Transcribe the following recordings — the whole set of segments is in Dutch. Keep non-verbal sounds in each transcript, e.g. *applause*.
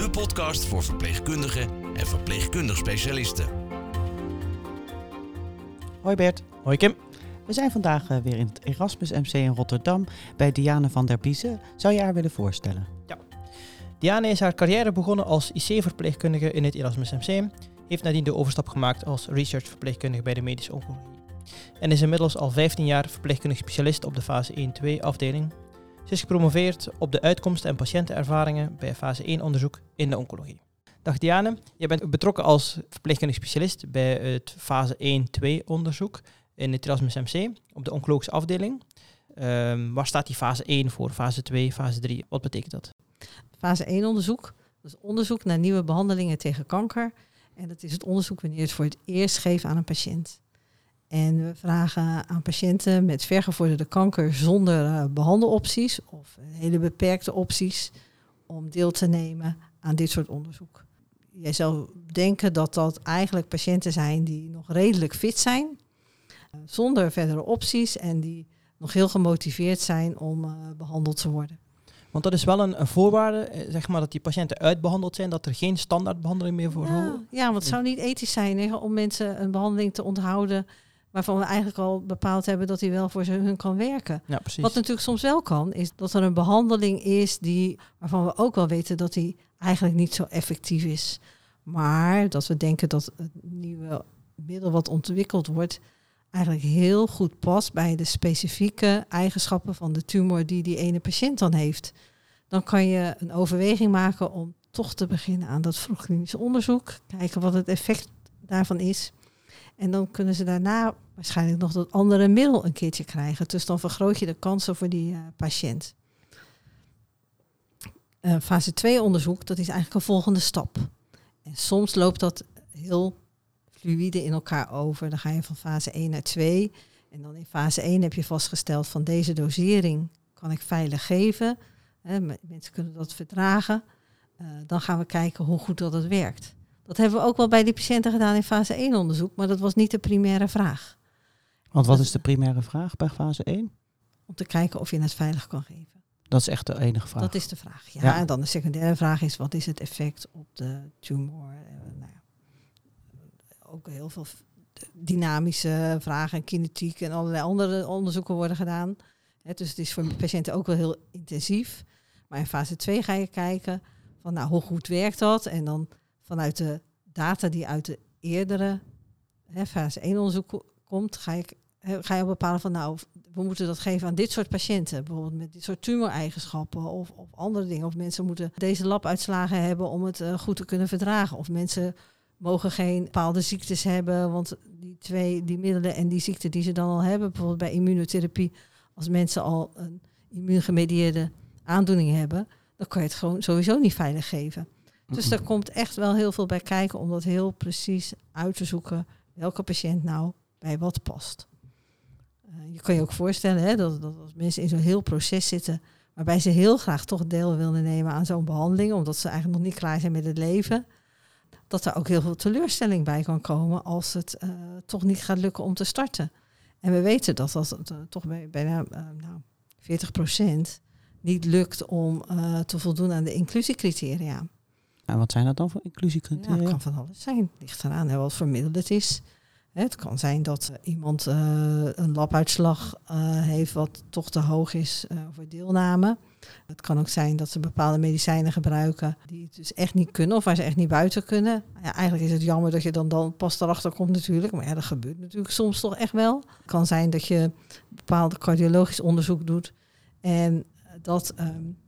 de podcast voor verpleegkundigen en verpleegkundig specialisten. Hoi Bert. Hoi Kim. We zijn vandaag eh, weer in het Erasmus MC in Rotterdam bij Diane van der Biezen. Zou je haar willen voorstellen? Diane is haar carrière begonnen als IC-verpleegkundige in het Erasmus MC, heeft nadien de overstap gemaakt als research-verpleegkundige bij de medische oncologie en is inmiddels al 15 jaar verpleegkundig specialist op de fase 1-2 afdeling. Ze is gepromoveerd op de uitkomsten en patiëntenervaringen bij fase 1 onderzoek in de oncologie. Dag Diane, je bent betrokken als verpleegkundig specialist bij het fase 1-2 onderzoek in het Erasmus MC op de oncologische afdeling. Ehm, waar staat die fase 1 voor? Fase 2, fase 3? Wat betekent dat? Fase 1 onderzoek. Dat is onderzoek naar nieuwe behandelingen tegen kanker. En dat is het onderzoek wanneer je het voor het eerst geeft aan een patiënt. En we vragen aan patiënten met vergevorderde kanker zonder uh, behandelopties of hele beperkte opties om deel te nemen aan dit soort onderzoek. Jij zou denken dat dat eigenlijk patiënten zijn die nog redelijk fit zijn, uh, zonder verdere opties en die nog heel gemotiveerd zijn om uh, behandeld te worden. Want dat is wel een, een, voorwaarde, zeg maar, dat die patiënten uitbehandeld zijn, dat er geen standaardbehandeling meer voor ja, ja, want het zou niet ethisch zijn hè, om mensen een behandeling te onthouden waarvan we eigenlijk al bepaald hebben dat hij wel voor ze hun kan werken. Ja. Wat natuurlijk soms wel kan, is dat er een behandeling is die, waarvan we ook wel weten dat die eigenlijk niet zo effectief is. Maar dat we denken dat het nieuwe middel wat ontwikkeld wordt, eigenlijk heel goed past bij de specifieke eigenschappen van de tumor die die ene patiënt dan heeft. Dan kan je een overweging maken om toch te beginnen aan dat vroegklinisch onderzoek, kijken wat het effect daarvan is. En dan kunnen ze daarna waarschijnlijk nog dat andere middel een keertje krijgen. Dus dan vergroot je de kansen voor die uh, patiënt. Uh, fase 2 onderzoek, dat is eigenlijk een volgende stap. En soms loopt dat heel fluïde in elkaar over. Dan ga je van fase 1 naar 2. En dan in fase 1 heb je vastgesteld van deze dosering kan ik veilig geven. Mensen kunnen dat verdragen. Uh, dan gaan we kijken hoe goed dat het werkt. Dat hebben we ook wel bij die patiënten gedaan in fase 1 onderzoek, maar dat was niet de primaire vraag. Want wat is de primaire vraag bij fase 1? Om te kijken of je het veilig kan geven. Dat is echt de enige vraag. Dat is de vraag, ja. ja. En dan de secundaire vraag is, wat is het effect op de tumor? Nou ja, ook heel veel dynamische vragen, kinetiek en allerlei andere onderzoeken worden gedaan. He, dus het is voor patiënten ook wel heel intensief. Maar in fase 2 ga je kijken van, nou, hoe goed werkt dat? En dan vanuit de data die uit de eerdere hè, fase 1 onderzoek komt, ga, ik, ga je bepalen van nou, we moeten dat geven aan dit soort patiënten, bijvoorbeeld met dit soort tumoreigenschappen of, of andere dingen. Of mensen moeten deze labuitslagen hebben om het uh, goed te kunnen verdragen. Of mensen mogen geen bepaalde ziektes hebben, want die twee, die middelen en die ziekte die ze dan al hebben, bijvoorbeeld bij immunotherapie, als mensen al een immuungemedieerde aandoening hebben, dan kan je het gewoon sowieso niet veilig geven. Dus daar komt echt wel heel veel bij kijken om dat heel precies uit te zoeken welke patiënt nou bij wat past. Uh, je kan je ook voorstellen hè, dat, dat als mensen in zo'n heel proces zitten waarbij ze heel graag toch deel willen nemen aan zo'n behandeling, omdat ze eigenlijk nog niet klaar zijn met het leven, dat er ook heel veel teleurstelling bij kan komen als het uh, toch niet gaat lukken om te starten. En we weten dat dat uh, toch bij bijna nou, 40% niet lukt om te voldoen aan de inclusiecriteria. En wat zijn dat dan voor inclusiecriteria? Ja, het kan van alles zijn. Het ligt eraan hè, wat voor middel het is. Het kan zijn dat iemand uh, een labuitslag uh, heeft wat toch te hoog is uh, voor deelname. Het kan ook zijn dat ze bepaalde medicijnen gebruiken die het dus echt niet kunnen of waar ze echt niet buiten kunnen. Ja, eigenlijk is het jammer dat je dan, dan pas erachter komt natuurlijk. Maar ja, dat gebeurt natuurlijk soms toch echt wel. Het kan zijn dat je bepaald cardiologisch onderzoek doet en dat... Um,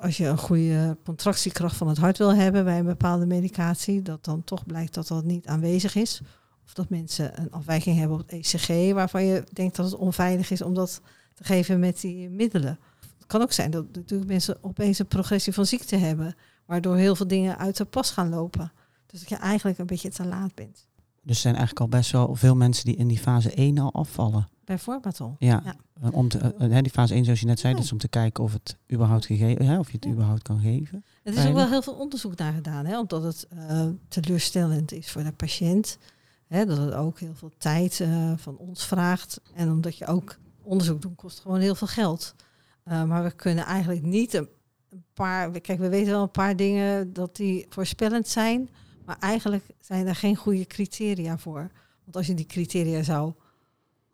als je een goede contractiekracht van het hart wil hebben bij een bepaalde medicatie, dat dan toch blijkt dat dat niet aanwezig is. Of dat mensen een afwijking hebben op het ECG, waarvan je denkt dat het onveilig is om dat te geven met die middelen. Het kan ook zijn dat natuurlijk mensen opeens een progressie van ziekte hebben, Waardoor heel veel dingen uit de pas gaan lopen. Dus dat je eigenlijk een beetje te laat bent. Dus er zijn eigenlijk al best wel veel mensen die in die fase 1 al afvallen. Bijvoorbeeld al. Ja, Ja. eh, Om te, eh, die fase 1 zoals je net zei, Ja. dat is om te kijken of het überhaupt gegeven, hè, of je het überhaupt kan geven. Er is ook wel heel veel onderzoek naar gedaan, hè, omdat het eh, teleurstellend is voor de patiënt. Hè, dat het ook heel veel tijd van ons vraagt. En omdat je ook onderzoek doen kost gewoon heel veel geld. Maar we kunnen eigenlijk niet een, een paar. Kijk, we weten wel een paar dingen dat die voorspellend zijn. Maar eigenlijk zijn er geen goede criteria voor. Want als je die criteria zou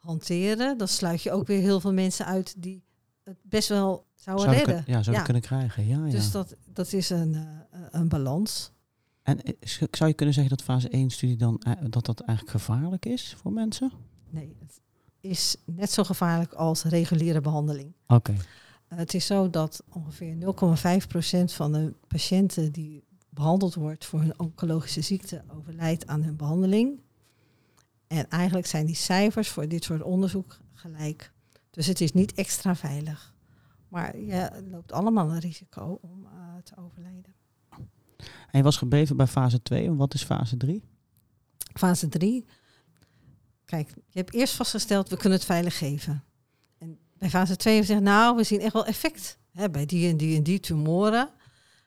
hanteren, dan sluit je ook weer heel veel mensen uit die het best wel zouden Zouden redden. kun- ja, zouden Ja. kunnen krijgen. Ja, ja. Dus dat, dat is een, eh, een balans. En eh, zou je kunnen zeggen dat fase 1 studie dan eh, dat dat eigenlijk gevaarlijk is voor mensen? Nee, het is net zo gevaarlijk als reguliere behandeling. Oké. Het is zo dat ongeveer 0,5% van de patiënten die behandeld wordt voor hun oncologische ziekte overlijdt aan hun behandeling. En eigenlijk zijn die cijfers voor dit soort onderzoek gelijk. Dus het is niet extra veilig. Maar je loopt allemaal een risico om eh, te overlijden. En je was gebleven bij fase 2. En wat is fase 3? Fase 3. Kijk, je hebt eerst vastgesteld, we kunnen het veilig geven. En bij fase 2 hebben we gezegd, nou, we zien echt wel effect hè, bij die en die en die tumoren.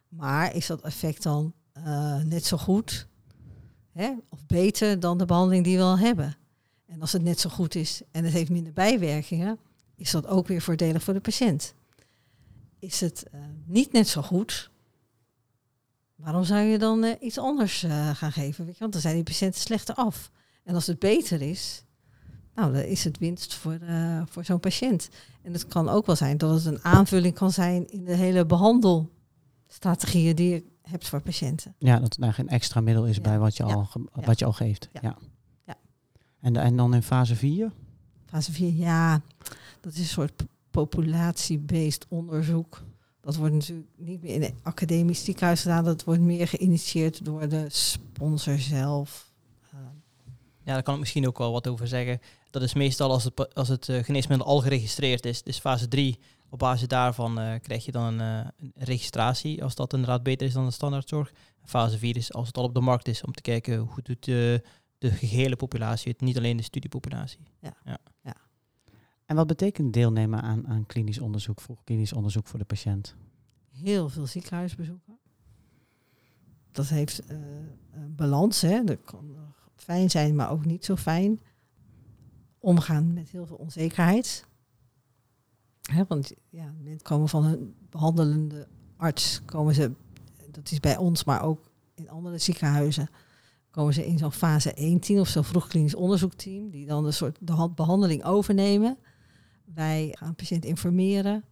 Maar is dat effect dan eh, net zo goed hè, of beter dan de behandeling die we al hebben? En als het net zo goed is en het heeft minder bijwerkingen, is dat ook weer voordelig voor de patiënt. Is het eh, niet net zo goed, waarom zou je dan eh, iets anders eh, gaan geven? Weet je? Want dan zijn die patiënten slechter af. En als het beter is, nou, dan is het winst voor, voor zo'n patiënt. En het kan ook wel zijn dat het een aanvulling kan zijn in de hele behandelstrategieën die hebt voor patiënten. Ja, dat het eigenlijk een extra middel is Ja. bij wat je, Ja. al, ge- Ja. wat je al geeft. Ja. Ja. Ja. En, en dan in fase 4? Fase 4, ja, dat is een soort p- populatie-based onderzoek. Dat wordt natuurlijk niet meer in een academisch ziekenhuis gedaan. Dat wordt meer geïnitieerd door de sponsor zelf. Eh, Ja, daar kan ik misschien ook wel wat over zeggen. Dat is meestal als het, als het eh, geneesmiddel al geregistreerd is. Dus fase 3, op basis daarvan eh, krijg je dan een, eh, een registratie. Als dat inderdaad beter is dan de standaardzorg. En fase 4 is als het al op de markt is. Om te kijken hoe doet de, de gehele populatie het. Niet alleen de studiepopulatie. En wat betekent deelnemen aan, aan klinisch onderzoek, vroeg klinisch onderzoek voor de patiënt? heel veel ziekenhuisbezoeken. Dat heeft eh, een balans. Hè. Dat kan fijn zijn, maar ook niet zo fijn. Omgaan met heel veel onzekerheid. Want ja, mensen komen van een behandelende arts, komen ze, dat is bij ons, maar ook in andere ziekenhuizen, komen ze in zo'n fase 1-team of zo'n vroeg klinisch onderzoekteam, die dan een soort de hand- behandeling overnemen. Wij gaan patiënt informeren.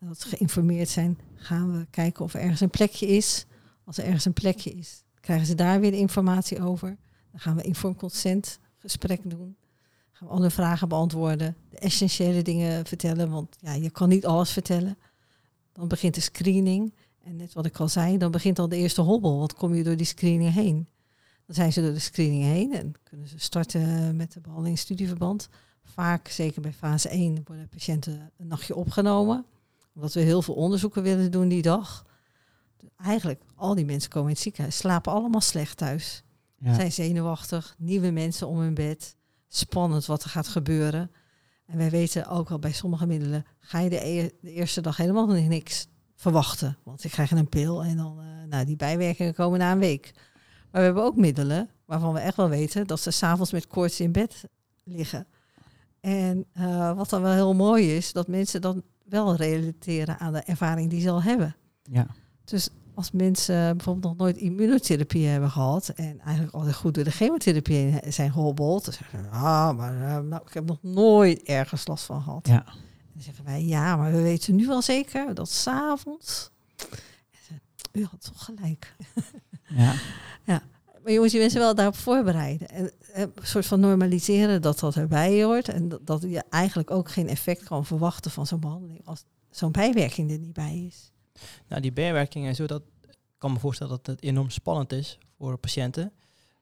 Dat ze geïnformeerd zijn, gaan we kijken of er ergens een plekje is. Als er ergens een plekje is, krijgen ze daar weer informatie over. Dan gaan we inform consent gesprek doen. Gaan we alle vragen beantwoorden. De essentiële dingen vertellen, want ja, je kan niet alles vertellen. Dan begint de screening. En net wat ik al zei, dan begint al de eerste hobbel. Want kom je door die screening heen? Dan zijn ze door de screening heen en kunnen ze starten met de behandeling in studieverband. Vaak, zeker bij fase 1, worden patiënten een nachtje opgenomen. Omdat we heel veel onderzoeken willen doen die dag. Eigenlijk, al die mensen komen in het ziekenhuis, slapen allemaal slecht thuis. Ja. Zijn zenuwachtig, nieuwe mensen om hun bed. Spannend wat er gaat gebeuren. En wij weten ook al bij sommige middelen, ga je de, e- de eerste dag helemaal niks verwachten. Want ik krijg een pil en dan, eh, nou, die bijwerkingen komen na een week. Maar we hebben ook middelen waarvan we echt wel weten dat ze s'avonds met koorts in bed liggen. En eh, wat dan wel heel mooi is, dat mensen dan wel relateren aan de ervaring die ze al hebben. ja. Dus als mensen bijvoorbeeld nog nooit immunotherapie hebben gehad en eigenlijk altijd goed door de chemotherapie zijn gehobbeld, dan zeggen ze, ah, maar eh, nou, ik heb nog nooit ergens last van gehad. Ja. Dan zeggen wij, ja, maar we weten nu wel zeker dat s'avonds... U had toch gelijk. *laughs* ja. Maar je moet je mensen wel daarop voorbereiden. En eh, een soort van normaliseren dat dat erbij hoort. En dat, dat je eigenlijk ook geen effect kan verwachten van zo'n behandeling als zo'n bijwerking er niet bij is. Nou, die bijwerkingen en zo, dat ik kan me voorstellen dat het enorm spannend is voor patiënten.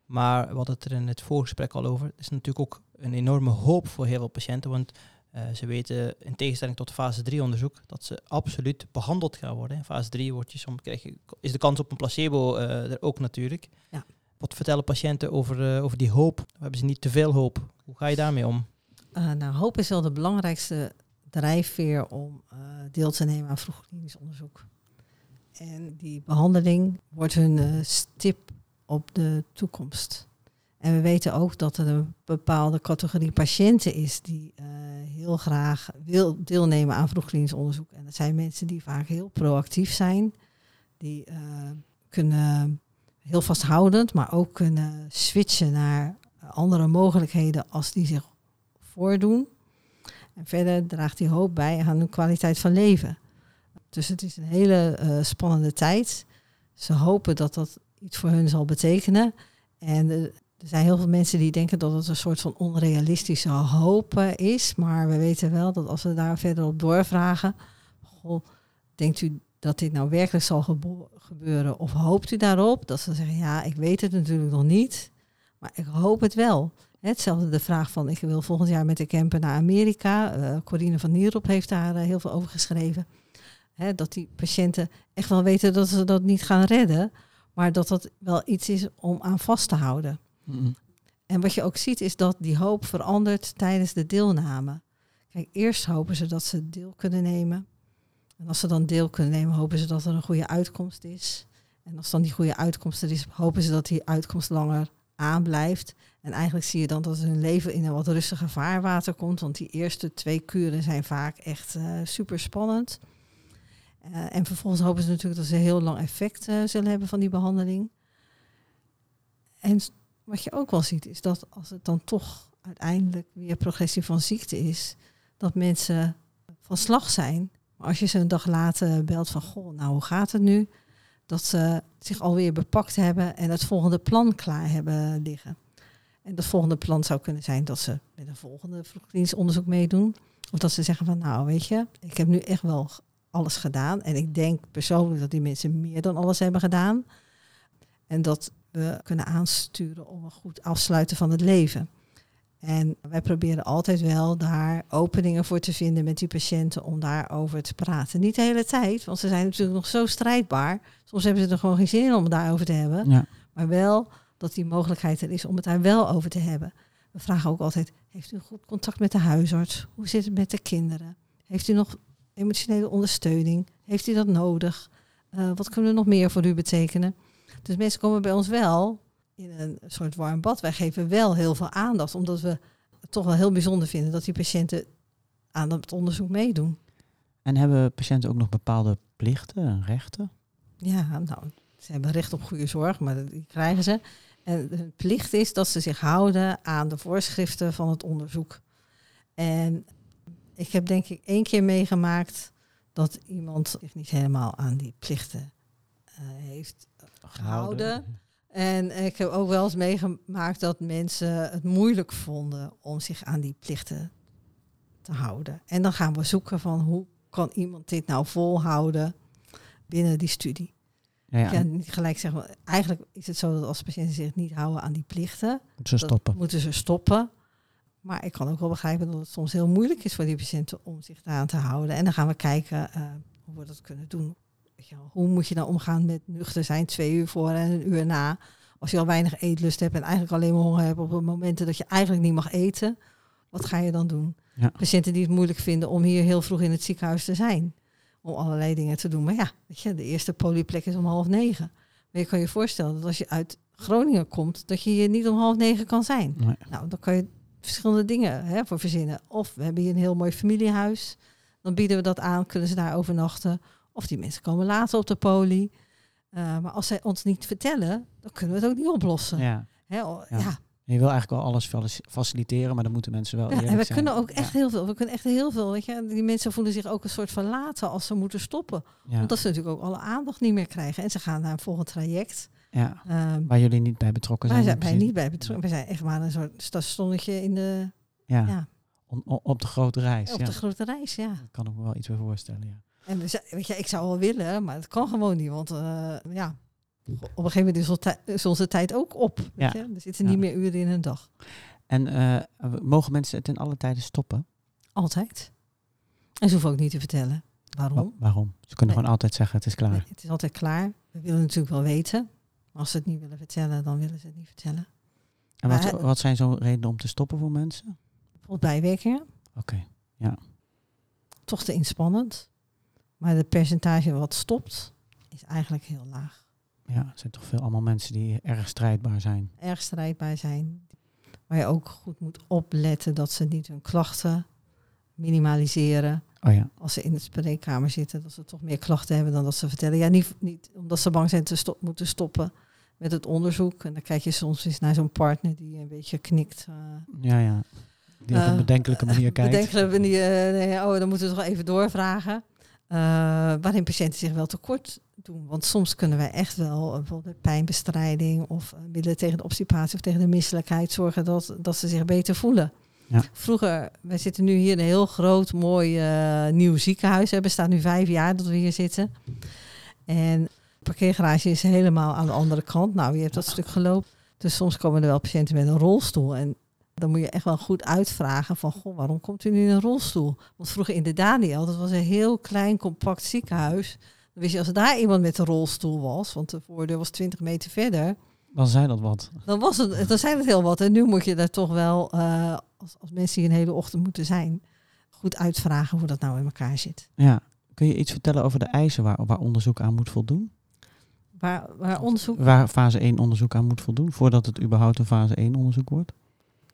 Maar we hadden het er in het voorgesprek al over. Het is natuurlijk ook een enorme hoop voor heel veel patiënten. Want Eh, ze weten, in tegenstelling tot fase 3 onderzoek, dat ze absoluut behandeld gaan worden. In fase 3 word je soms, krijg je, is de kans op een placebo eh, er ook natuurlijk. Ja. Wat vertellen patiënten over, eh, over die hoop? Hebben ze niet te veel hoop? Hoe ga je daarmee om? Nou, hoop is wel de belangrijkste drijfveer om eh, deel te nemen aan vroeg onderzoek. En die behandeling wordt hun eh, stip op de toekomst. En we weten ook dat er een bepaalde categorie patiënten is die eh, heel graag wil deelnemen aan vroeg klinisch onderzoek. En dat zijn mensen die vaak heel proactief zijn, die kunnen heel vasthoudend, maar ook kunnen switchen naar andere mogelijkheden als die zich voordoen. En verder draagt die hoop bij aan hun kwaliteit van leven. Dus het is een hele eh, spannende tijd. Ze hopen dat dat iets voor hun zal betekenen. En eh, er zijn heel veel mensen die denken dat het een soort van onrealistische hoop eh, is. Maar we weten wel dat als we daar verder op doorvragen. Goh, denkt u dat dit nou werkelijk zal gebeuren? Of hoopt u daarop? Dat ze zeggen, ja, ik weet het natuurlijk nog niet. Maar ik hoop het wel. Hetzelfde de vraag van, ik wil volgend jaar met de camper naar Amerika. Eh Corine van Nierop heeft daar eh, heel veel over geschreven. Hè, dat die patiënten echt wel weten dat ze dat niet gaan redden. Maar dat dat wel iets is om aan vast te houden. Mhm. En wat je ook ziet is dat die hoop verandert tijdens de deelname. Kijk, eerst hopen ze dat ze deel kunnen nemen. En als ze dan deel kunnen nemen, hopen ze dat er een goede uitkomst is. En als dan die goede uitkomst er is, hopen ze dat die uitkomst langer aanblijft. En eigenlijk zie je dan dat hun leven in een wat rustiger vaarwater komt. Want die eerste twee kuren zijn vaak echt eh, super spannend. Eh, en vervolgens hopen ze natuurlijk dat ze heel lang effect eh, zullen hebben van die behandeling. En wat je ook wel ziet, is dat als het dan toch uiteindelijk weer progressie van ziekte is, dat mensen van slag zijn. Maar als je ze een dag later belt van, goh, nou hoe gaat het nu? Dat ze zich alweer bepakt hebben en het volgende plan klaar hebben liggen. En dat volgende plan zou kunnen zijn dat ze met een volgende vroegklinisch onderzoek meedoen. Of dat ze zeggen van, nou weet je, ik heb nu echt wel alles gedaan. En ik denk persoonlijk dat die mensen meer dan alles hebben gedaan. En dat we kunnen aansturen om een goed afsluiten van het leven. En wij proberen altijd wel daar openingen voor te vinden met die patiënten om daarover te praten. Niet de hele tijd, want ze zijn natuurlijk nog zo strijdbaar. Soms hebben ze er gewoon geen zin in om het daarover te hebben. Ja. Maar wel dat die mogelijkheid er is om het daar wel over te hebben. We vragen ook altijd, heeft u goed contact met de huisarts? Hoe zit het met de kinderen? Heeft u nog emotionele ondersteuning? Heeft u dat nodig? Eh, wat kunnen we nog meer voor u betekenen? Dus mensen komen bij ons wel in een soort warm bad. Wij geven wel heel veel aandacht, omdat we het toch wel heel bijzonder vinden dat die patiënten aan het onderzoek meedoen. En hebben patiënten ook nog bepaalde plichten en rechten? Ja, nou, ze hebben recht op goede zorg, maar die krijgen ze. En hun plicht is dat ze zich houden aan de voorschriften van het onderzoek. En ik heb denk ik één keer meegemaakt dat iemand zich niet helemaal aan die plichten eh, heeft gehouden. En ik heb ook wel eens meegemaakt dat mensen het moeilijk vonden om zich aan die plichten te houden. En dan gaan we zoeken van hoe kan iemand dit nou volhouden binnen die studie. Ja, Ja. ja. niet gelijk zeggen, maar eigenlijk is het zo dat als patiënten zich niet houden aan die plichten, Moeten ze stoppen. moeten ze stoppen. Maar ik kan ook wel begrijpen dat het soms heel moeilijk is voor die patiënten om zich daaraan te houden. En dan gaan we kijken eh, hoe we dat kunnen doen. Wel, hoe moet je nou omgaan met nuchter zijn twee uur voor en een uur na? Als je al weinig eetlust hebt en eigenlijk alleen maar honger hebt op de momenten dat je eigenlijk niet mag eten, wat ga je dan doen? Ja. Patiënten die het moeilijk vinden om hier heel vroeg in het ziekenhuis te zijn. Om allerlei dingen te doen. Maar ja, weet je, de eerste polyplek is om half negen. Maar je kan je voorstellen dat als je uit Groningen komt, dat je hier niet om half negen kan zijn. Nee. Nou, dan kan je verschillende dingen hè, voor verzinnen. Of we hebben hier een heel mooi familiehuis. Dan bieden we dat aan, kunnen ze daar overnachten. Of die mensen komen later op de poli. Eh, maar als zij ons niet vertellen, dan kunnen we het ook niet oplossen. Ja. Hè, o- Ja. Je wil eigenlijk wel alles faci- faciliteren, maar dan moeten mensen wel Ja, en we zijn. kunnen ook echt Ja. heel veel. We kunnen echt heel veel. Weet je, die mensen voelen zich ook een soort verlaten als ze moeten stoppen. Ja. Omdat ze natuurlijk ook alle aandacht niet meer krijgen. En ze gaan naar een volgend traject. Ja. Ehm Waar jullie niet bij betrokken wij zijn. zijn bij precies. niet bij betrokken. We zijn echt maar een soort stationnetje in de, Ja. ja, op de grote reis. op de grote reis. Ja. Daar kan ik me wel iets bij voorstellen. Ja. En we, weet je, ik zou wel willen, maar het kan gewoon niet. Want eh, ja, op een gegeven moment is, onze tij- is onze tijd ook op. Weet Ja. je? Er zitten Ja. niet meer uren in een dag. En eh, mogen mensen het in alle tijden stoppen? Altijd. En ze hoeven ook niet te vertellen. Waarom? Wa- waarom? Ze kunnen Nee. gewoon altijd zeggen het is klaar. Nee, het is altijd klaar. We willen natuurlijk wel weten. Maar als ze het niet willen vertellen, dan willen ze het niet vertellen. En wat, Maar- wat zijn zo'n redenen om te stoppen voor mensen? Bijvoorbeeld bijwerkingen. Oké. Toch te inspannend. Maar het percentage wat stopt, is eigenlijk heel laag. Ja, er zijn toch veel allemaal mensen die erg strijdbaar zijn. Erg strijdbaar zijn. Waar je ook goed moet opletten dat ze niet hun klachten minimaliseren. Oh ja. Als ze in de spreekkamer zitten, dat ze toch meer klachten hebben dan dat ze vertellen. Ja, niet, niet omdat ze bang zijn te stop, moeten stoppen met het onderzoek. En dan kijk je soms eens naar zo'n partner die een beetje knikt. eh, Ja, ja. Die op een Eh, bedenkelijke manier *laughs* kijkt. Bedenkelijk manier, eh, nee, oh, dan moeten we toch even doorvragen. Eh, waarin patiënten zich wel tekort doen. Want soms kunnen wij echt wel, eh, bijvoorbeeld pijnbestrijding of eh, middelen tegen de obstipatie of tegen de misselijkheid, zorgen dat, dat ze zich beter voelen. Ja. Vroeger, wij zitten nu hier in een heel groot, mooi nieuw ziekenhuis. Het bestaat nu vijf jaar dat we hier zitten. En de parkeergarage is helemaal aan de andere kant. Nou, je hebt dat stuk gelopen. Dus soms komen er wel patiënten met een rolstoel. En dan moet je echt wel goed uitvragen van, goh, waarom komt u nu in een rolstoel? Want vroeger in de Daniel, dat was een heel klein, compact ziekenhuis. Dan wist je, als daar iemand met een rolstoel was, want de voordeur was 20 meter verder, Dan zei dat wat. dan, was het, dan zijn het heel wat. En nu moet je daar toch wel, eh, als, als mensen hier een hele ochtend moeten zijn, goed uitvragen hoe dat nou in elkaar zit. Ja. Kun je iets vertellen over de eisen waar, waar onderzoek aan moet voldoen? Waar, waar onderzoek, Waar fase 1 onderzoek aan moet voldoen voordat het überhaupt een fase 1 onderzoek wordt?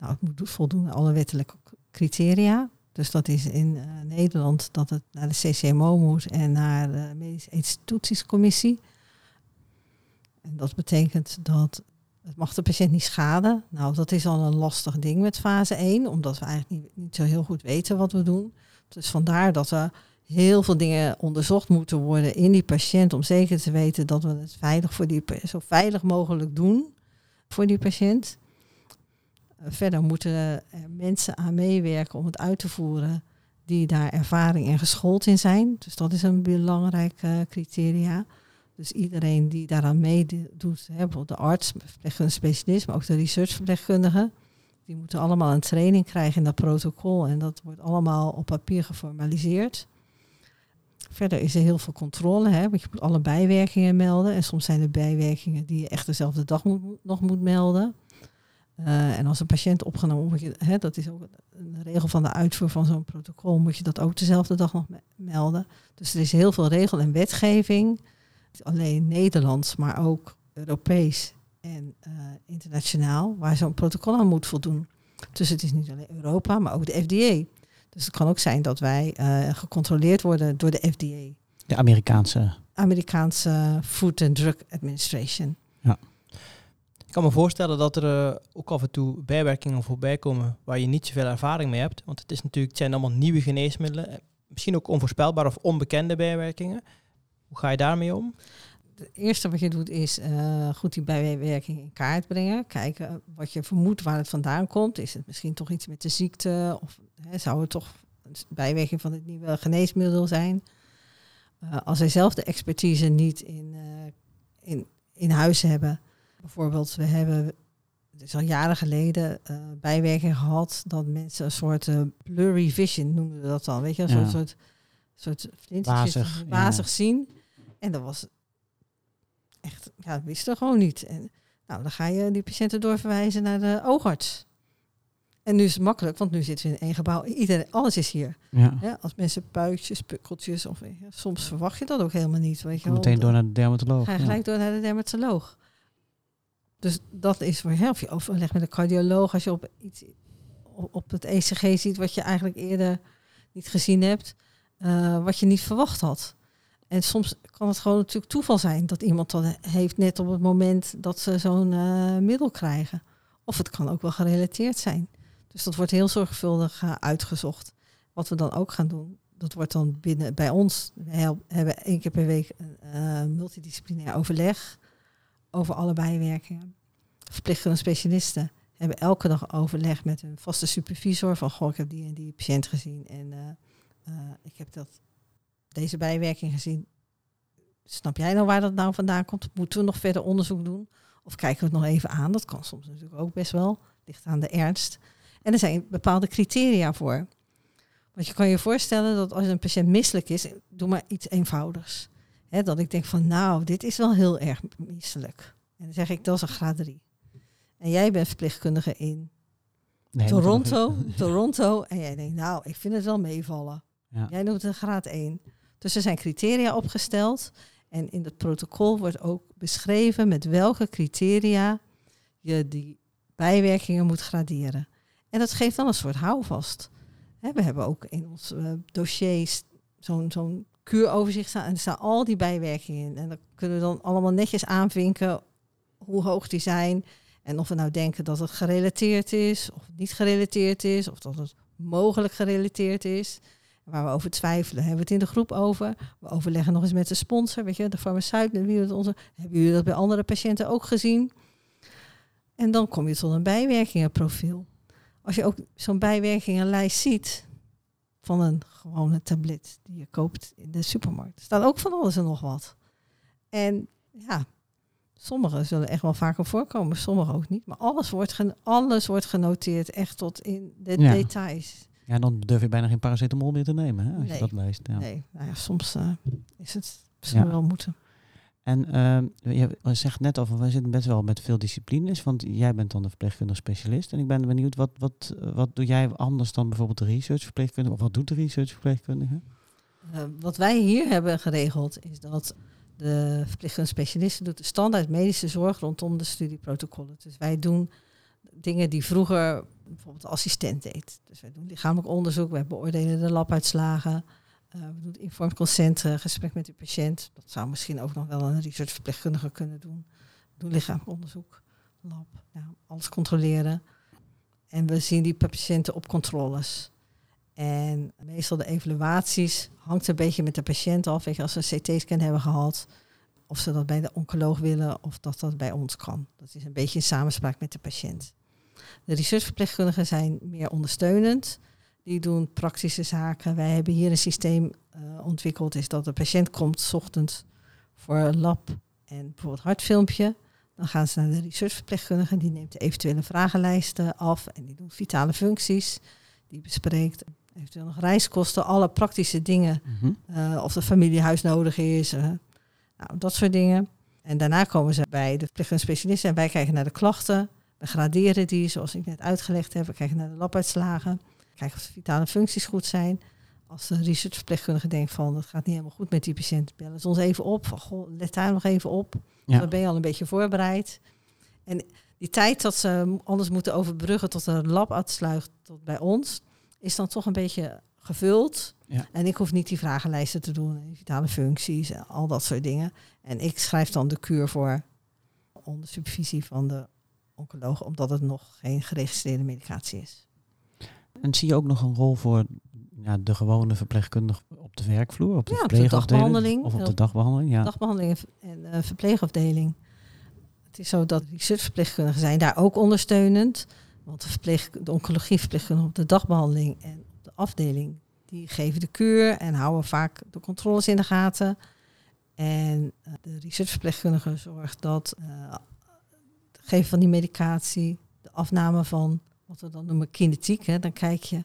Nou, het moet voldoen aan alle wettelijke criteria. Dus dat is in eh, Nederland dat het naar de CCMO moet en naar de Medische Ethisch-Toetsingscommissie. En dat betekent dat het mag de patiënt niet schaden. Nou, dat is al een lastig ding met fase 1, omdat we eigenlijk niet, niet zo heel goed weten wat we doen. Dus vandaar dat er heel veel dingen onderzocht moeten worden in die patiënt om zeker te weten dat we het veilig voor die, zo veilig mogelijk doen voor die patiënt. Eh, Verder moeten mensen aan meewerken om het uit te voeren die daar ervaring en geschoold in zijn. Dus dat is een belangrijk eh, criteria. Dus iedereen die daaraan meedoet, bijvoorbeeld de arts, verpleegkundige specialist, maar ook de researchverpleegkundige, die moeten allemaal een training krijgen in dat protocol. En dat wordt allemaal op papier geformaliseerd. Verder is er heel veel controle, hè, want je moet alle bijwerkingen melden. En soms zijn er bijwerkingen die je echt dezelfde dag nog moet melden. Eh, en als een patiënt opgenomen wordt, hè, dat is ook een regel van de uitvoer van zo'n protocol, moet je dat ook dezelfde dag nog me- melden. Dus er is heel veel regel en wetgeving, niet alleen Nederlands, maar ook Europees en eh, internationaal, waar zo'n protocol aan moet voldoen. Dus het is niet alleen Europa, maar ook de FDA. Dus het kan ook zijn dat wij eh, gecontroleerd worden door de FDA, De Amerikaanse. Amerikaanse Food and Drug Administration. Ik kan me voorstellen dat er eh, ook af en toe bijwerkingen voorbij komen waar je niet zoveel ervaring mee hebt. Want het, is natuurlijk, het zijn allemaal nieuwe geneesmiddelen. eh, Misschien ook onvoorspelbare of onbekende bijwerkingen. Hoe ga je daarmee om? Het eerste wat je doet is eh, goed die bijwerking in kaart brengen. Kijken wat je vermoedt waar het vandaan komt. Is het misschien toch iets met de ziekte? Of hè, zou het toch een bijwerking van het nieuwe geneesmiddel zijn? Als zij zelf de expertise niet in, in, in huis hebben. Bijvoorbeeld, we hebben het is al jaren geleden eh bijwerking gehad dat mensen een soort eh, blurry vision noemden we dat dan. Weet je, een Ja. soort, soort, ja. zien. En dat was echt, ja, dat gewoon niet. En nou, dan ga je die patiënten doorverwijzen naar de oogarts. En nu is het makkelijk, want nu zitten we in één gebouw. Iedereen, alles is hier. Ja. Ja, als mensen puitjes, pukkeltjes, of je, soms verwacht je dat ook helemaal niet. Weet je wel. meteen door naar de dermatoloog. Ga je gelijk door naar de dermatoloog. Dus dat is voor heel veel overleg met een cardioloog. Als je op, iets, op het ECG ziet wat je eigenlijk eerder niet gezien hebt. eh, wat je niet verwacht had. En soms kan het gewoon natuurlijk toeval zijn dat iemand dat heeft net op het moment dat ze zo'n eh, middel krijgen. Of het kan ook wel gerelateerd zijn. Dus dat wordt heel zorgvuldig eh, uitgezocht. Wat we dan ook gaan doen, dat wordt dan binnen bij ons. We hebben één keer per week een multidisciplinair overleg over alle bijwerkingen. Verpleegkundige specialisten hebben elke dag overleg met hun vaste supervisor van goh, ik heb die en die patiënt gezien en eh, eh, ik heb dat, deze bijwerking gezien. Snap jij nou waar dat nou vandaan komt? Moeten we nog verder onderzoek doen? Of kijken we het nog even aan? Dat kan soms natuurlijk ook best wel. Ligt aan de ernst. En er zijn bepaalde criteria voor. Want je kan je voorstellen dat als een patiënt misselijk is, doe maar iets eenvoudigs. Hè, dat ik denk van, nou, dit is wel heel erg misselijk. En dan zeg ik, dat is een graad 3. En jij bent verpleegkundige in Nee, Toronto, Toronto. En jij denkt, nou, ik vind het wel meevallen. Ja. Jij noemt het een graad 1. Dus er zijn criteria opgesteld. En in het protocol wordt ook beschreven met welke criteria je die bijwerkingen moet graderen. En dat geeft dan een soort houvast. We hebben ook in ons eh, dossiers zo'n zo'n kuuroverzicht staan. En er staan al die bijwerkingen in. En dan kunnen we dan allemaal netjes aanvinken hoe hoog die zijn. En of we nou denken dat het gerelateerd is, of niet gerelateerd is, of dat het mogelijk gerelateerd is. Waar we over twijfelen, hebben we het in de groep over. We overleggen nog eens met de sponsor, weet je, de farmaceut, wie we het. Hebben jullie dat bij andere patiënten ook gezien? En dan kom je tot een bijwerkingenprofiel. Als je ook zo'n bijwerkingenlijst ziet van een gewone tablet die je koopt in de supermarkt, staat ook van alles en nog wat. En ja, sommige zullen echt wel vaker voorkomen, sommige ook niet. Maar alles wordt, gen- alles wordt genoteerd, echt tot in de Ja. details. Ja, dan durf je bijna geen paracetamol meer te nemen, hè, als Nee. je dat leest. Ja. Nee, nou ja, soms eh, is het misschien Ja. wel moeten. En ehm, je zegt net al, van, wij zitten best wel met veel disciplines, want jij bent dan de verpleegkundige specialist. En ik ben benieuwd, wat, wat, wat doe jij anders dan bijvoorbeeld de researchverpleegkundige? Of wat doet de researchverpleegkundige? Eh, wat wij hier hebben geregeld is dat de verpleegkundige specialisten doet de standaard medische zorg rondom de studieprotocollen. Dus wij doen dingen die vroeger bijvoorbeeld de assistent deed. Dus wij doen lichamelijk onderzoek, wij beoordelen de labuitslagen, eh, we doen informed consent, eh, gesprek met de patiënt. Dat zou misschien ook nog wel een researchverpleegkundige kunnen doen. We doen lichamelijk onderzoek, lab, nou, alles controleren. En we zien die patiënten op controles. En meestal de evaluaties hangt een beetje met de patiënt af. Weet je, als ze een CT-scan hebben gehad, of ze dat bij de oncoloog willen of dat dat bij ons kan. Dat is een beetje in samenspraak met de patiënt. De researchverpleegkundigen zijn meer ondersteunend. Die doen praktische zaken. Wij hebben hier een systeem eh, ontwikkeld, is dat de patiënt komt 's ochtends voor een lab en bijvoorbeeld hartfilmpje. Dan gaan ze naar de researchverpleegkundige, die neemt de eventuele vragenlijsten af en die doet vitale functies. Die bespreekt eventueel nog reiskosten, alle praktische dingen Mhm. eh, of de familiehuis nodig is. eh, nou, dat soort dingen. En daarna komen ze bij de verpleegkundige en wij kijken naar de klachten. We graderen die, zoals ik net uitgelegd heb. We kijken naar de labuitslagen. Kijken of de vitale functies goed zijn. Als de researchverpleegkundige denkt van het gaat niet helemaal goed met die patiënt, bellen ze ons even op. Van, goh, let daar nog even op. Ja. Dan ben je al een beetje voorbereid. En die tijd dat ze anders moeten overbruggen tot een lab uitsluit tot bij ons, is dan toch een beetje gevuld. Ja. En ik hoef niet die vragenlijsten te doen, vitale functies en al dat soort dingen. En ik schrijf dan de kuur voor onder supervisie van de oncoloog, omdat het nog geen geregistreerde medicatie is. En zie je ook nog een rol voor ja, de gewone verpleegkundige op de werkvloer? Op de Ja, op de dagbehandeling. Of op de dagbehandeling, ja. Dagbehandeling en eh, verpleegafdeling. Het is zo dat researchverpleegkundigen zijn daar ook ondersteunend. Want de, verpleeg, de oncologieverpleegkundigen op de dagbehandeling en op de afdeling, die geven de kuur en houden vaak de controles in de gaten. En eh, de researchverpleegkundige zorgt dat eh, het geven van die medicatie, de afname van wat we dan noemen kinetiek. Hè, dan kijk je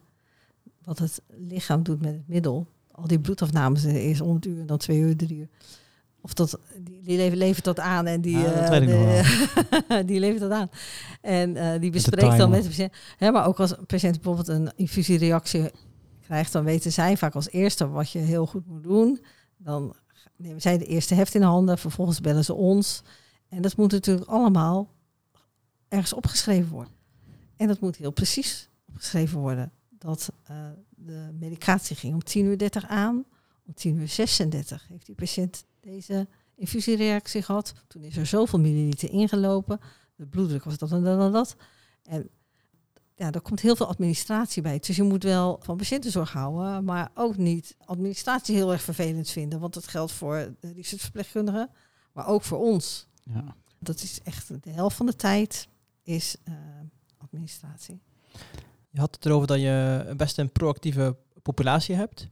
wat het lichaam doet met het middel. Al die bloedafnames, eerst om het uur, dan twee uur, drie uur. Of dat, die, levert, levert dat aan en die, Ja, dat eh, *laughs* die levert dat aan. En eh, die bespreekt dan met de patiënt. Hè, maar ook als een patiënt bijvoorbeeld een infusiereactie krijgt, dan weten zij vaak als eerste wat je heel goed moet doen. Dan nemen zij de eerste heft in de handen, vervolgens bellen ze ons. En dat moet natuurlijk allemaal ergens opgeschreven worden. En dat moet heel precies opgeschreven worden. Dat eh, de medicatie ging om 10 uur 30 aan. Om 10 uur 36 heeft die patiënt deze infusiereactie gehad. Toen is er zoveel milliliter ingelopen. De bloeddruk was dat en dat en dat. En ja, er komt heel veel administratie bij. Dus je moet wel van patiëntenzorg houden, maar ook niet administratie heel erg vervelend vinden. Want dat geldt voor de researchverpleegkundigen, maar ook voor ons. ja. Dat is echt de helft van de tijd is eh, administratie. Je had het erover dat je best een proactieve populatie hebt.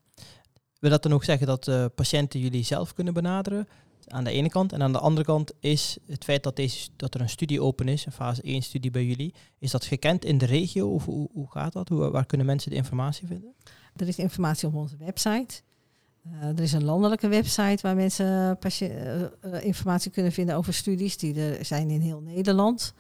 Wil dat dan ook zeggen dat eh, patiënten jullie zelf kunnen benaderen? Aan de ene kant. En aan de andere kant is het feit dat, deze, dat er een studie open is, een fase 1 studie bij jullie. Is dat gekend in de regio? Of hoe, hoe gaat dat? Hoe, waar kunnen mensen de informatie vinden? Er is informatie op onze website. Uh, er is een landelijke website waar mensen uh, informatie kunnen vinden over studies. Die er zijn in heel Nederland.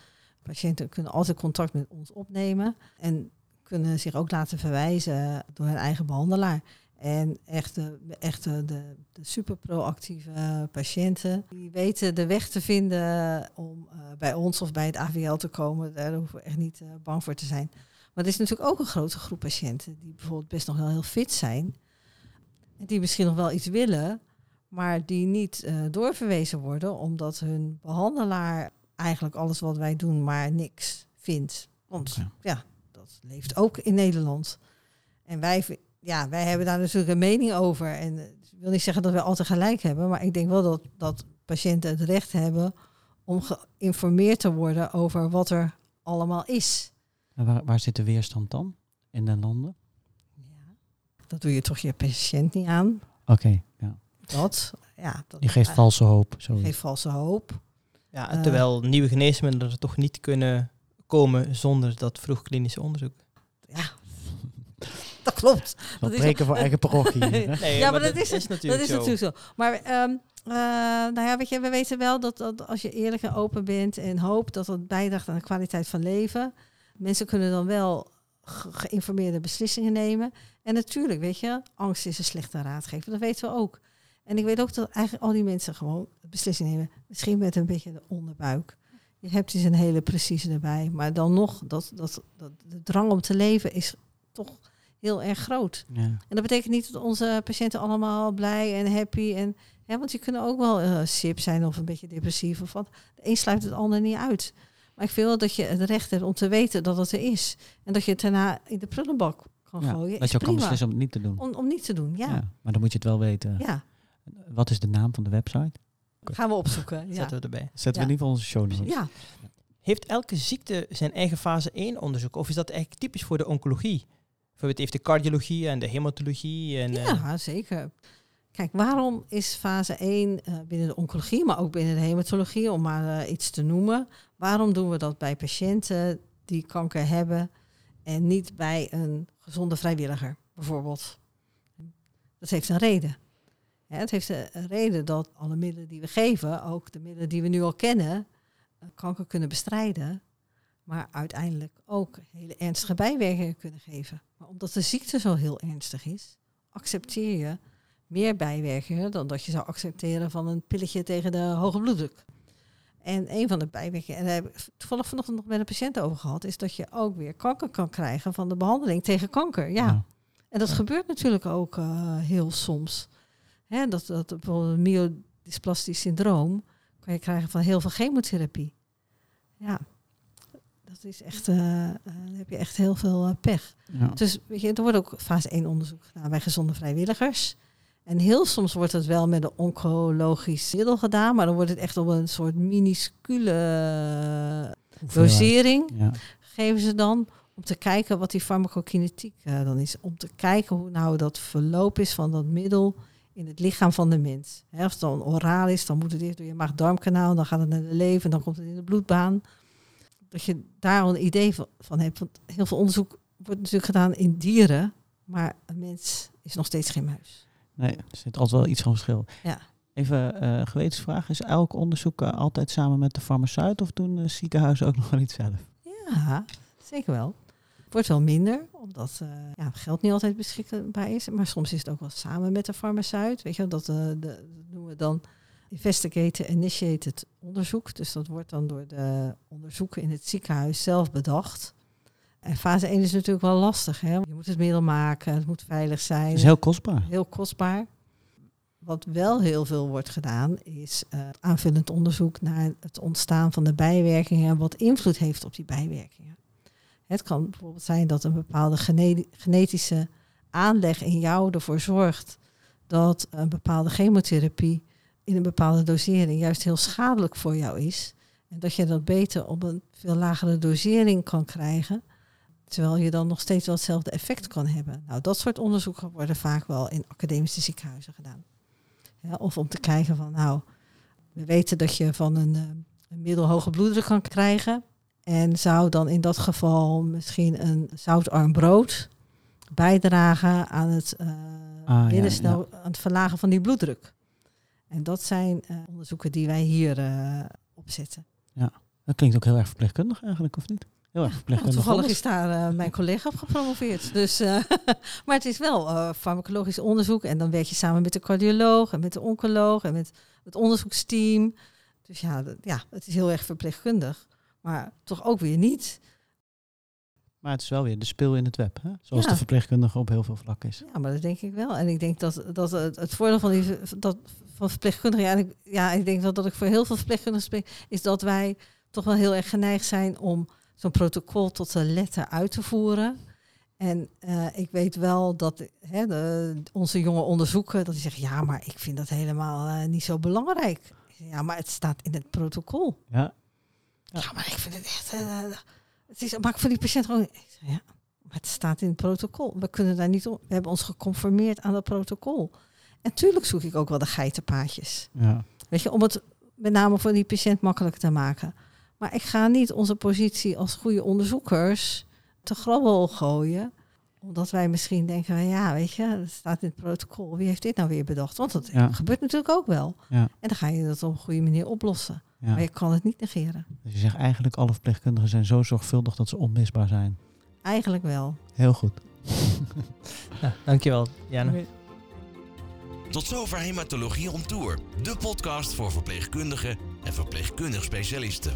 Patiënten kunnen altijd contact met ons opnemen. En kunnen zich ook laten verwijzen door hun eigen behandelaar. En echt, de, echt de, de, super proactieve patiënten, die weten de weg te vinden om uh, bij ons of bij het AVL te komen. Daar hoeven we echt niet uh, bang voor te zijn. Maar er is natuurlijk ook een grote groep patiënten die bijvoorbeeld best nog wel heel fit zijn. En die misschien nog wel iets willen, maar die niet uh, doorverwezen worden omdat hun behandelaar eigenlijk alles wat wij doen maar niks vindt. Want okay. ja, dat leeft ook in Nederland. En wij ja, wij hebben daar natuurlijk een mening over. En eh, ik wil niet zeggen dat we altijd gelijk hebben, maar ik denk wel dat, dat patiënten het recht hebben om geïnformeerd te worden over wat er allemaal is. En waar, waar zit de weerstand dan in de landen? Ja, dat doe je toch je patiënt niet aan. Oké, ja. Dat, ja. Dat, je geeft valse hoop. Je geeft valse hoop. Ja, eh, terwijl nieuwe geneesmiddelen er toch niet kunnen komen zonder dat vroeg klinische onderzoek. Ja, *laughs* dat klopt. Dat breken voor *laughs* eigen parochie. *laughs* nee, ja, maar, dat, is, is, natuurlijk, dat is natuurlijk zo. Maar um, uh, nou ja, weet je, we weten wel dat, dat als je eerlijk en open bent en hoopt dat het bijdraagt aan de kwaliteit van leven, mensen kunnen dan wel geïnformeerde beslissingen nemen. En natuurlijk, weet je, angst is een slechte raadgever. Dat weten we ook. En ik weet ook dat eigenlijk al die mensen gewoon beslissingen nemen. Misschien met een beetje de onderbuik. Je hebt dus een hele precieze erbij. Maar dan nog, dat, dat, dat, de drang om te leven is toch heel erg groot. Ja. En dat betekent niet dat onze patiënten allemaal blij en happy en want die kunnen ook wel uh, sip zijn of een beetje depressief of wat. De een sluit het ander niet uit. Maar ik vind wel dat je het recht hebt om te weten dat het er is. En dat je het daarna in de prullenbak kan ja, gooien. Dat je ook kan beslissen om het niet te doen. Om, om niet te doen, ja. ja. Maar dan moet je het wel weten. Ja. Wat is de naam van de website? Gaan we opzoeken. Zetten we erbij. Zetten we in ieder geval onze show notes. Ja. Heeft elke ziekte zijn eigen fase 1 onderzoek? Of is dat eigenlijk typisch voor de oncologie? Bijvoorbeeld heeft de cardiologie en de hematologie. En, ja, uh, zeker. Kijk, waarom is fase 1 uh, eh, binnen de oncologie, maar ook binnen de hematologie, om maar uh, iets te noemen, waarom doen we dat bij patiënten die kanker hebben en niet bij een gezonde vrijwilliger, bijvoorbeeld? Dat heeft een reden. Het heeft een reden dat alle middelen die we geven, ook de middelen die we nu al kennen, kanker kunnen bestrijden maar uiteindelijk ook hele ernstige bijwerkingen kunnen geven. Maar omdat de ziekte zo heel ernstig is, accepteer je meer bijwerkingen dan dat je zou accepteren van een pilletje tegen de hoge bloeddruk. En een van de bijwerkingen, en daar heb ik toevallig vanochtend nog met een patiënt over gehad, is dat je ook weer kanker kan krijgen van de behandeling tegen kanker. Ja. En dat gebeurt natuurlijk ook uh, heel soms. Hè, dat, dat bijvoorbeeld myodysplastisch syndroom kan je krijgen van heel veel chemotherapie. Ja, dat is echt, uh, dan heb je echt heel veel uh, pech. Ja. Dus weet je, er wordt ook fase 1 onderzoek gedaan bij gezonde vrijwilligers. En heel soms wordt het wel met een oncologisch middel gedaan, maar dan wordt het echt op een soort minuscule dosering. Ja. Geven ze dan om te kijken wat die farmacokinetiek dan is. Om te kijken hoe nou dat verloop is van dat middel in het lichaam van de mens. He, als het dan oraal is, dan moet het eerst door je maag-darmkanaal, dan gaat het naar de lever, dan komt het in de bloedbaan dat je daar al een idee van, van hebt. Want heel veel onderzoek wordt natuurlijk gedaan in dieren, maar een mens is nog steeds geen muis. Nee, er zit altijd wel iets van verschil. Ja. Even uh, gewetensvraag, is elk onderzoek uh, altijd samen met de farmaceut of doen uh, ziekenhuizen ook *laughs* nog wel iets zelf? Ja, zeker wel. Het wordt wel minder, omdat ja, geld niet altijd beschikbaar is. Maar soms is het ook wel samen met de farmaceut. Weet je, dat, de, dat noemen we dan investigator initiated onderzoek. Dus dat wordt dan door de onderzoeken in het ziekenhuis zelf bedacht. En fase 1 is natuurlijk wel lastig. Hè? Je moet het middel maken, het moet veilig zijn. Het is heel kostbaar. Heel kostbaar. Wat wel heel veel wordt gedaan, is uh, aanvullend onderzoek naar het ontstaan van de bijwerkingen en wat invloed heeft op die bijwerkingen. Het kan bijvoorbeeld zijn dat een bepaalde genetische aanleg in jou ervoor zorgt dat een bepaalde chemotherapie in een bepaalde dosering juist heel schadelijk voor jou is. En dat je dat beter op een veel lagere dosering kan krijgen. Terwijl je dan nog steeds wel hetzelfde effect kan hebben. Nou, dat soort onderzoeken worden vaak wel in academische ziekenhuizen gedaan. Of om te kijken van, nou, we weten dat je van een, uh, een middelhoge bloeddruk kan krijgen. En zou dan in dat geval misschien een zoutarm brood bijdragen aan het, eh Ah, ja, aan het verlagen van die bloeddruk. En dat zijn eh, onderzoeken die wij hier eh, opzetten. Dat klinkt ook heel erg verpleegkundig eigenlijk, of niet? Heel erg Nou, verpleegkundig. toevallig alles. is daar mijn collega op gepromoveerd. Dus, *laughs* maar het is wel farmacologisch onderzoek. En dan werk je samen met de cardioloog en met de oncoloog en met het onderzoeksteam. Dus ja, ja, het is heel erg verpleegkundig. Maar toch ook weer niet. Maar het is wel weer de speel in het web, hè? zoals Ja. de verpleegkundige op heel veel vlakken is. Ja, maar dat denk ik wel. En ik denk dat, dat het, het voordeel van, die, dat, van verpleegkundigen... Ja, ik, ja, ik denk wel dat ik voor heel veel verpleegkundigen spreek... is dat wij toch wel heel erg geneigd zijn om zo'n protocol tot de letter uit te voeren. En eh, ik weet wel dat hè, de, onze jonge onderzoeken... dat die zeggen, ja, maar ik vind dat helemaal eh, niet zo belangrijk. Ja, maar het staat in het protocol. Ja, Ja, maar ik vind het echt... eh, het is, maak voor die patiënt gewoon... Ik ja, maar het staat in het protocol. We kunnen daar niet om. We hebben ons geconformeerd aan dat protocol. En tuurlijk zoek ik ook wel de geitenpaadjes. ja. Weet je, om het met name voor die patiënt makkelijker te maken. Maar ik ga niet onze positie als goede onderzoekers te grabbel gooien. Omdat wij misschien denken, ja, weet je, het staat in het protocol. Wie heeft dit nou weer bedacht? Want dat Ja. gebeurt natuurlijk ook wel. Ja. En dan ga je dat op een goede manier oplossen. Ja. Maar je kan het niet negeren. Dus je zegt eigenlijk alle verpleegkundigen zijn zo zorgvuldig dat ze onmisbaar zijn. Eigenlijk wel. Heel goed. *laughs* Ja, dankjewel, Jana. Tot zover Hematologie on Tour, de podcast voor verpleegkundigen en verpleegkundig specialisten.